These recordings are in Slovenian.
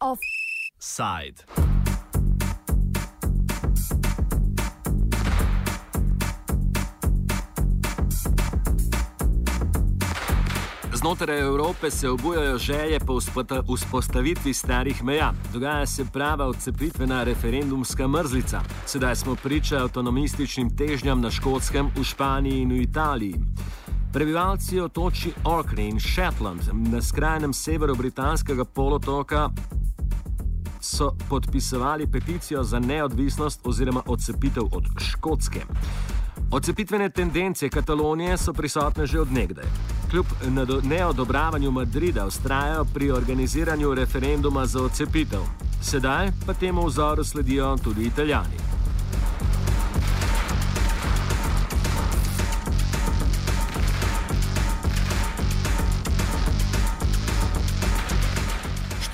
Offside. Znotraj Evrope se obujajo želje po vzpostavitvi starih meja. Dogaja se prava odcepitvena referendumska mrzlica. Sedaj smo priča avtonomističnim težnjam na Škotskem, v Španiji in v Italiji. Prebivalci otoči Orkney in Shetland na skrajnem severu britanskega polotoka so podpisovali peticijo za neodvisnost oziroma odcepitev od Škotske. Odcepitvene tendence Katalonije so prisotne že odnegdaj. Kljub neodobravanju Madrida ustrajajo pri organiziranju referenduma za odcepitev. Sedaj pa temu vzoru sledijo tudi Italijani.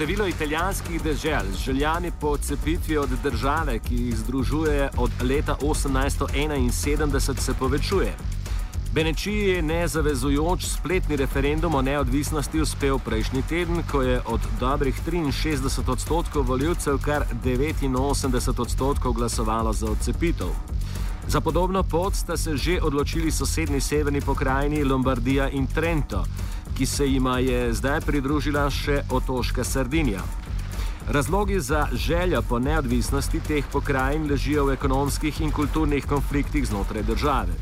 Število italijanskih dežel z željami po odcepitvi od države, ki jih združuje od leta 1871, se povečuje. Benečiji je nezavezujoč spletni referendum o neodvisnosti uspel prejšnji teden, ko je od dobrih 63 odstotkov voljivcev kar 89 odstotkov glasovalo za odcepitev. Za podobno pot sta se že odločili sosednji severni pokrajini Lombardija in Trento ki se jima je zdaj pridružila še otoška Sardinija. Razlogi za željo po neodvisnosti teh pokrajin ležijo v ekonomskih in kulturnih konfliktih znotraj države.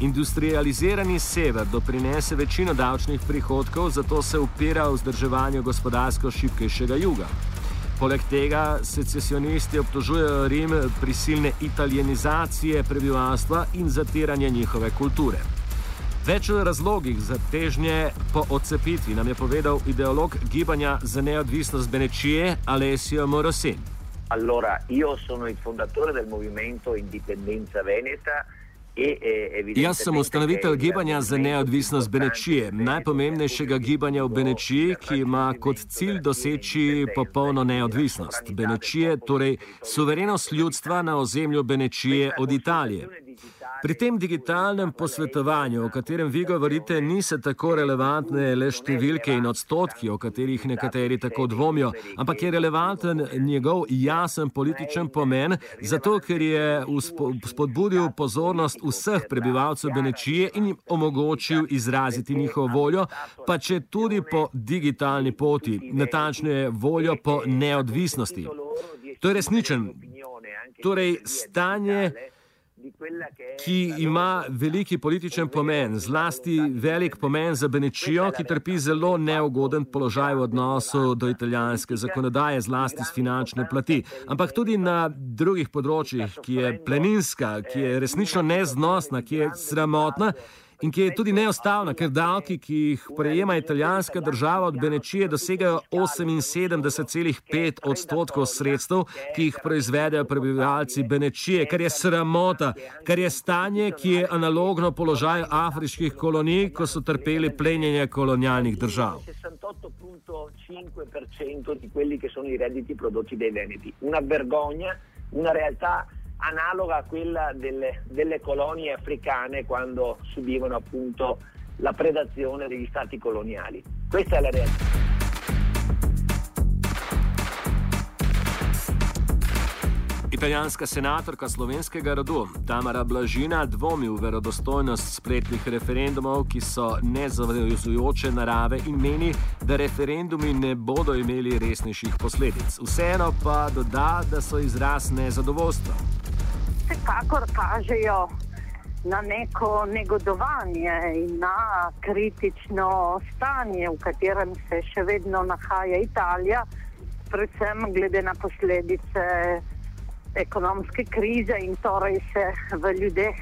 Industrializirani sever doprinese večino davčnih prihodkov, zato se upira vzdrževanju gospodarsko šibkejšega juga. Poleg tega secesionisti obtožujejo Rim prisilne italijanizacije prebivalstva in zatiranje njihove kulture. Več o razlogih za težnje po odcepitvi nam je povedal ideolog gibanja za neodvisnost Benečije Alessio Morosin. Allora, io sono il fondatore del movimento Indipendenza Veneta. Jaz sem ustanovitelj gibanja za neodvisnost Benečije, najpomembnejšega gibanja v Benečiji, ki ima kot cilj doseči popolno neodvisnost Benečije, torej suverenost ljudstva na ozemlju Benečije od Italije. Pri tem digitalnem posvetovanju, o katerem vi govorite, niso tako relevantne le številke in odstotki, o katerih nekateri tako dvomijo, ampak je relevanten njegov jasen političen pomen, zato ker je spodbudil pozornost vseh prebivalcev Benečije in jim omogočil izraziti njihovo voljo, pa če tudi po digitalni poti, natančneje voljo po neodvisnosti. To je resničen. Torej, stanje ki ima veliki političen pomen, zlasti velik pomen za Benečijo, ki trpi zelo neugoden položaj v odnosu do italijanske zakonodaje, zlasti z finančne plati, ampak tudi na drugih področjih, ki je pleninska, ki je resnično neznosna, ki je sramotna in ki je tudi neostavna, ker davki, ki jih prejema italijanska država od Benečije, dosegajo 78,5 odstotkov sredstev, ki jih proizvedejo prebivalci Benečije, kar je sramota, kar je stanje, ki je analogno položaju afriških kolonij, ko so trpeli plenjenje kolonialnih držav. 68,5% di quelli che sono i redditi prodotti dai Veneti. Una vergogna, una realtà analoga a quella delle, delle colonie africane quando subivano appunto la predazione degli stati coloniali. Questa è la realtà. Italijanska senatorka slovenskega rodu Tamara Blažina dvomi v verodostojnost spletnih referendumov, ki so nezavezujoče narave in meni, da referendumi ne bodo imeli resnejših posledic. Vseeno pa doda, da so izraz nezadovoljstva. Vsekakor kažejo na neko negodovanje in na kritično stanje, v katerem se še vedno nahaja Italija, predvsem glede na posledice ekonomske krize in torej se v ljudeh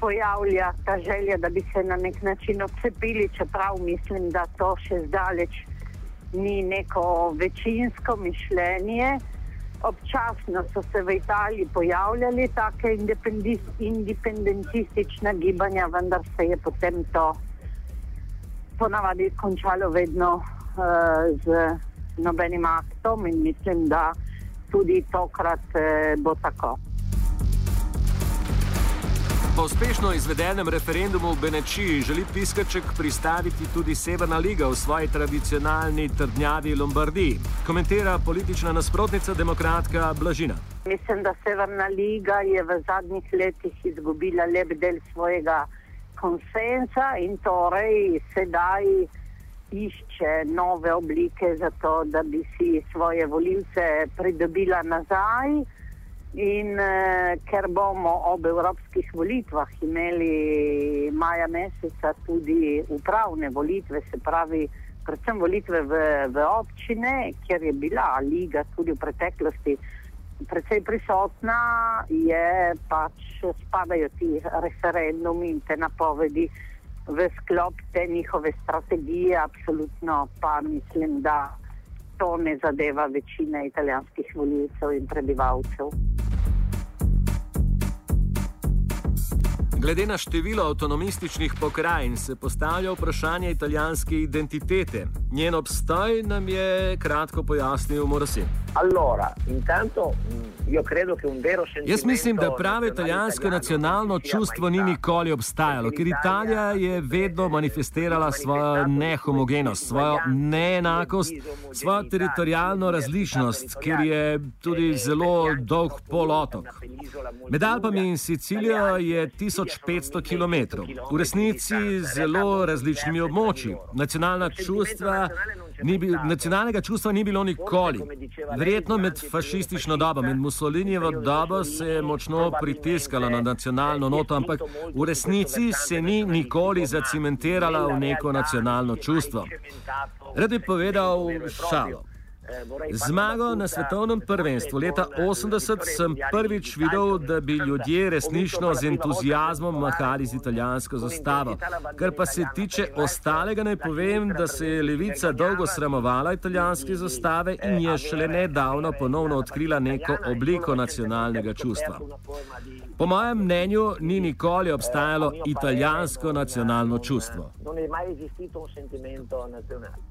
pojavlja ta želja, da bi se na nek način odcepili, čeprav mislim, da to še zdaleč ni neko večinsko mišljenje. Občasno so se v Italiji pojavljali take independentistične gibanja, vendar se je potem to ponavadi končalo vedno uh, z nobenim aktom in mislim, da tudi tokrat eh, bo tako. Po uspešno izvedenem referendumu v Benečiji želi Piskaček pristaviti tudi Severna liga v svoji tradicionalni trdnjavi Lombardiji, komentira politična nasprotnica demokratka Blažina. Mislim, da Severna liga je v zadnjih letih izgubila lep del svojega konsensa in torej sedaj išče nove oblike za to, da bi si svoje voljivce pridobila nazaj. In eh, ker bomo ob evropskih volitvah imeli maja meseca tudi upravne volitve, se pravi, predvsem volitve v, v občine, kjer je bila liga tudi v preteklosti precej prisotna, je pač spadajo ti referendumi in te napovedi v sklop te njihove strategije. Absolutno pa mislim, da to ne zadeva večine italijanskih voljivcev in prebivalcev. Glede na število avtonomističnih pokrajin se postavlja vprašanje italijanske identitete. Njen obstoj nam je kratko pojasnil Morasi. Allora, intanto, Jaz mislim, da prave italijansko nacionalno čustvo ni nikoli obstajalo, ker Italija je vedno manifestirala svojo nehomogenost, svojo neenakost, svojo teritorijalno različnost, ker je tudi zelo dolg polotok. Med Alpami in Sicilijo je 1500 km, v resnici zelo različnimi območji. Nacionalna čustva Ni bil, nacionalnega čustva ni bilo nikoli. Verjetno med fašistično dobo, med Mussolinijevo dobo se je močno pritiskalo na nacionalno noto, ampak v resnici se ni nikoli zacimentirala v neko nacionalno čustvo. Rad bi povedal šalo. Zmago na svetovnem prvenstvu leta 80 sem prvič videl, da bi ljudje resnično z entuzijazmom mahali z italijansko zastavo. Kar pa se tiče ostalega, naj povem, da se je levica dolgo sramovala italijanske zastave in je šele nedavno ponovno odkrila neko obliko nacionalnega čustva. Po mojem mnenju ni nikoli obstajalo italijansko nacionalno čustvo. Non è mai esistito un sentimento nazionale.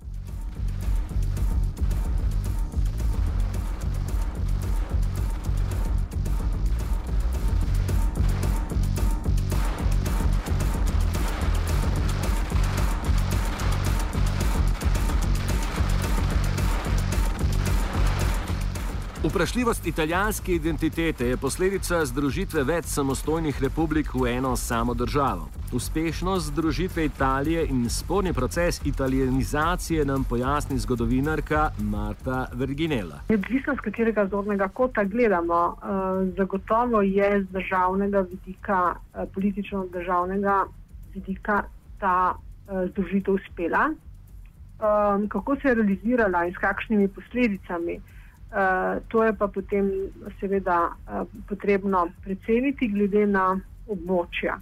Vprašljivost italijanske identitete je posledica združitve več samostojnih republik v eno samo državo. Uspešnost združitve Italije in sporni proces italijanizacije nam pojasni zgodovinarka Marta Verginela. Odvisno z katerega zornega kota gledamo, eh, zagotovo je z državnega vidika, eh, politično državnega vidika ta eh, združitev uspela. Kako se je realizirala in s kakšnimi posledicami? Eh, to je pa potem seveda uh, potrebno preceniti glede na območja.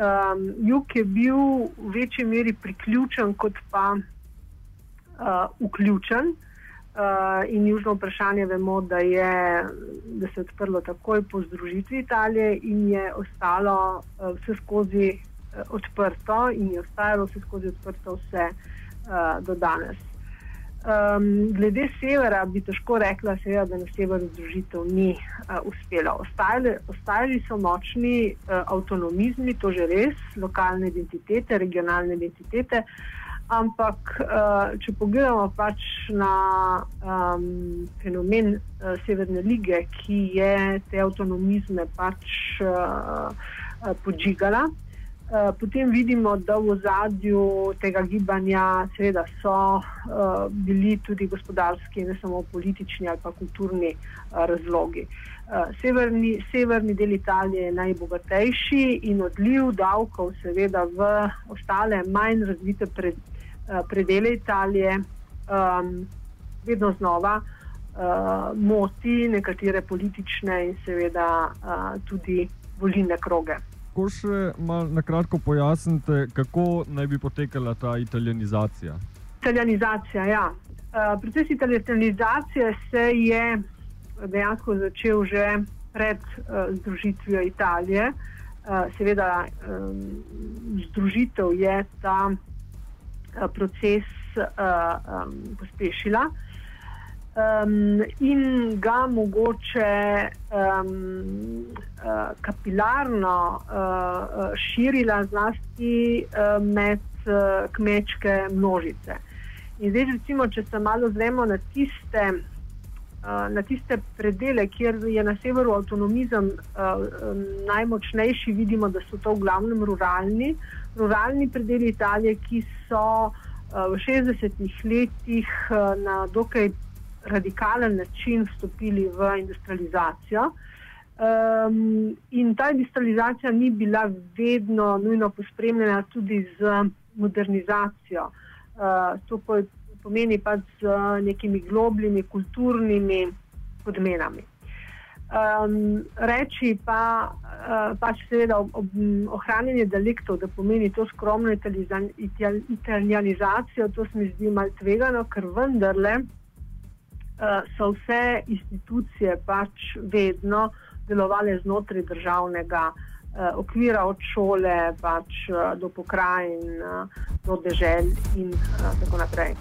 Um, jug je bil v večji meri priključen kot pa uh, vključen. Uh, in južno vprašanje vemo, da, je, da se je odprlo takoj po združitvi Italije in je ostalo uh, vse skozi uh, odprto in je ostajalo vse skozi odprto vse uh, do danes. Um, glede severa bi težko rekla, seveda, da na severu združitev ni uh, uspela. Ostajali, ostajali so močni uh, avtonomizmi, to že res, lokalne identitete, regionalne identitete, ampak uh, če pogledamo pač na um, fenomen uh, Severne lige, ki je te avtonomizme pač uh, uh, podžigala. Eh, potem vidimo, da v ozadju tega gibanja seveda so uh, bili tudi gospodarski, ne samo politični ali pa kulturni uh, razlogi. Uh, severni, severni del Italije je najbogatejši in odliv davkov seveda v ostale manj razvite pred, uh, predele Italije um, vedno znova uh, moti nekatere politične in seveda uh, tudi volilne kroge lahko še na kratko pojasnite, kako naj bi potekala ta italijanizacija? Italijanizacija, ja. Uh, proces italijanizacije se je dejansko začel že pred uh, združitvijo Italije. Uh, seveda, um, združitev je ta uh, proces uh, um, pospešila. Um, in ga mogoče um, uh, kapilarno uh, širila zlasti uh, med uh, kmečke množice. In zdaj, recimo, če se malo zremo na tiste, uh, na tiste predele, kjer je na severu avtonomizem uh, najmočnejši, vidimo, da so to v glavnem ruralni, ruralni predeli Italije, ki so uh, v 60-ih letih uh, na dokaj radikalen način vstopili v industrializacijo. Um, in ta industrializacija ni bila vedno nujno pospremljena tudi z modernizacijo. Uh, to pomeni pa z nekimi globljimi kulturnimi podmenami. Um, reči pa, uh, pač seveda ob, ob ohranjanje deliktov, da pomeni to skromno italijanizacijo, to se mi zdi malce tvegano, ker vendarle uh, so vse institucije pač vedno delovale znotraj državnega uh, okvira, od šole pač, uh, do pokrajin, do dežel in tako naprej.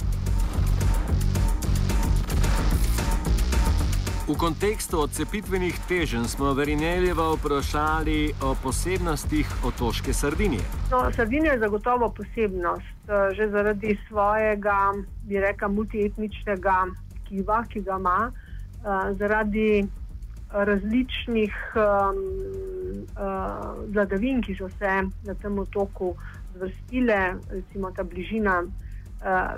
V kontekstu odcepitvenih teženj smo Verineljeva vprašali o posebnostih otoške Sardinije. No, Sardinija je zagotovo posebnost, že zaradi svojega, bi rekel, multietničnega tkiva, ki ga ima, uh, zaradi različnih um, uh, vladavin, ki so se na tem otoku zvrstile, recimo ta bližina. Uh,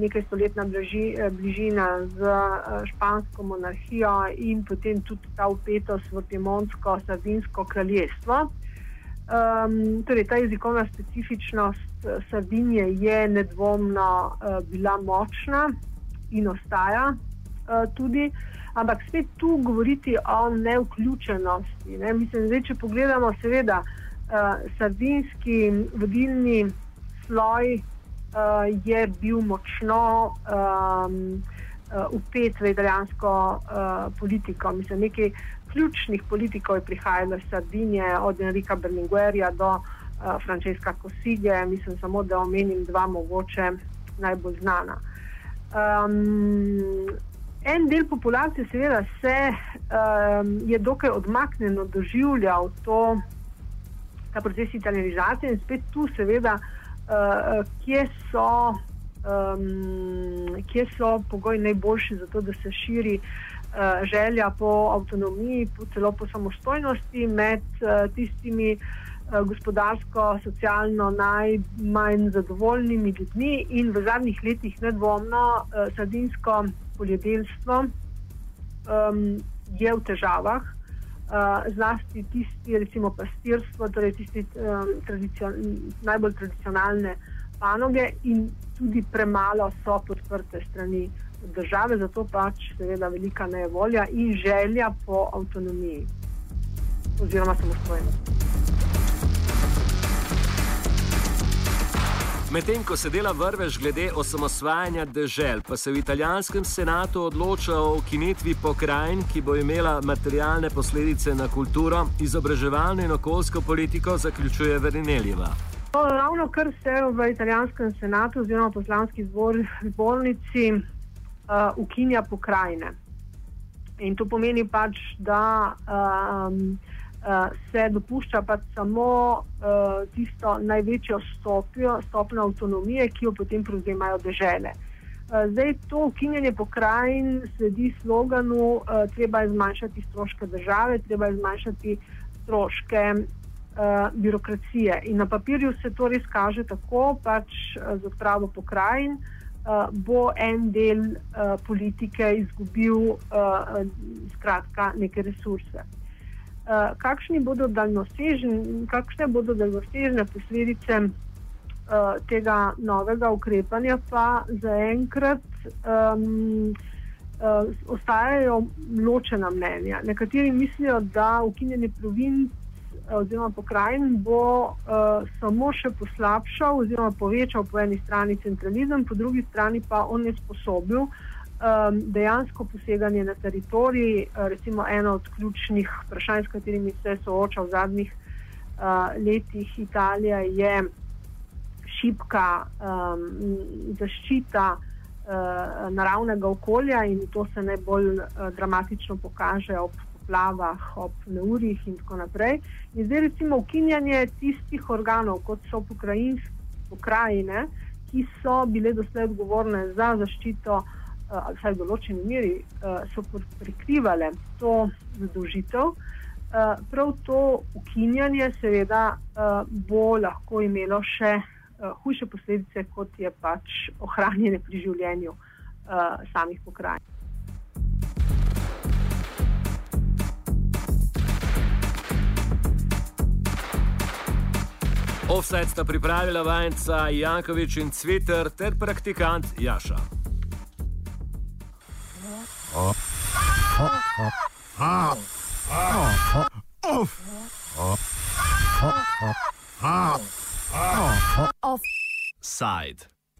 nekaj stoletna bliži, bližina z uh, špansko monarhijo, in potem tudi ta upetost v Piemontsko-Sardinsko kraljestvo. Um, torej, ta jezikovna specifičnost Sardinije je nedvomno uh, bila močna, in ostaja uh, tudi. Ampak spet tu govoriti o neuključenosti. Ne? Mislim, da če pogledamo, seveda, uh, sardinski vodilni sloj uh, je bil močno um, uh, upet v italijansko uh, politiko. Mislim, nekaj ključnih politikov je prihajalo iz Sardinije, od Enrika Berlinguerja do uh, Francesca Kosige, mislim samo, da omenim dva mogoče najbolj znana. Um, en del populacije, seveda, se um, je dokaj odmaknjeno doživljal to, ta proces italijanizacije in spet tu, seveda, uh, kje, so, um, kje so pogoji najboljši za to, da se širi uh, želja po avtonomiji, po celo po samostojnosti med uh, tistimi. Eh, gospodarsko, socialno najmanj zadovoljnimi ljudmi in v zadnjih letih nedvomno eh, sardinsko poljedelstvo um, je v težavah. Uh, zlasti tisti, recimo pastirstvo, torej tisti um, tradicion, najbolj tradicionalne panoge in tudi premalo so podprte strani države, zato pač seveda velika nevolja in želja po avtonomiji oziroma samostojnosti. Medtem ko se dela vrvež glede osamosvajanja dežel, pa se v italijanskem senatu odloča o ukinitvi pokrajin, ki bo imela materialne posledice na kulturo, izobraževalno in okoljsko politiko, zaključuje Verineljeva. No, ravno kar se v italijanskem senatu oziroma poslanski zbornici uh, ukinja pokrajine. In to pomeni pač, da um, uh, se dopušča pa samo uh, tisto največjo stopnjo, stopnjo avtonomije, ki jo potem prevzemajo države. Uh, zdaj to ukinjanje pokrajin sledi sloganu, uh, treba je zmanjšati stroške države, treba je zmanjšati stroške uh, birokracije. In na papirju se to res kaže tako, pač uh, z odpravo pokrajin. Uh, bo en del uh, politike izgubil uh, skratka, neke resurse. Eh, kakšne bodo daljnosežne posledice uh, tega novega ukrepanja, pa zaenkrat um, uh, ostajajo ločena mnenja. Nekateri mislijo, da ukinjeni provinc oziroma pokrajin bo uh, samo še poslabšal oziroma povečal po eni strani centralizem, po drugi strani pa on je sposobil uh, um, dejansko poseganje na teritorij, uh, recimo eno od ključnih vprašanj, s katerimi se sooča v zadnjih uh, letih Italija, je šipka um, zaščita naravnega okolja in to se najbolj dramatično pokaže ob poplavah, ob neurjih in tako naprej. In zdaj recimo ukinjanje tistih organov, kot so pokrajine, ki so bile doslej odgovorne za zaščito, ali vsaj v določeni meri, so prikrivale to zadolžitev. Prav to ukinjanje, seveda, bo lahko imelo še hujše posledice, kot je pač ohranjanje pri življenju samih pokrajin. Offset sta pripravila vajenca Jankovič in Cviter ter praktikant Jaša. Offside.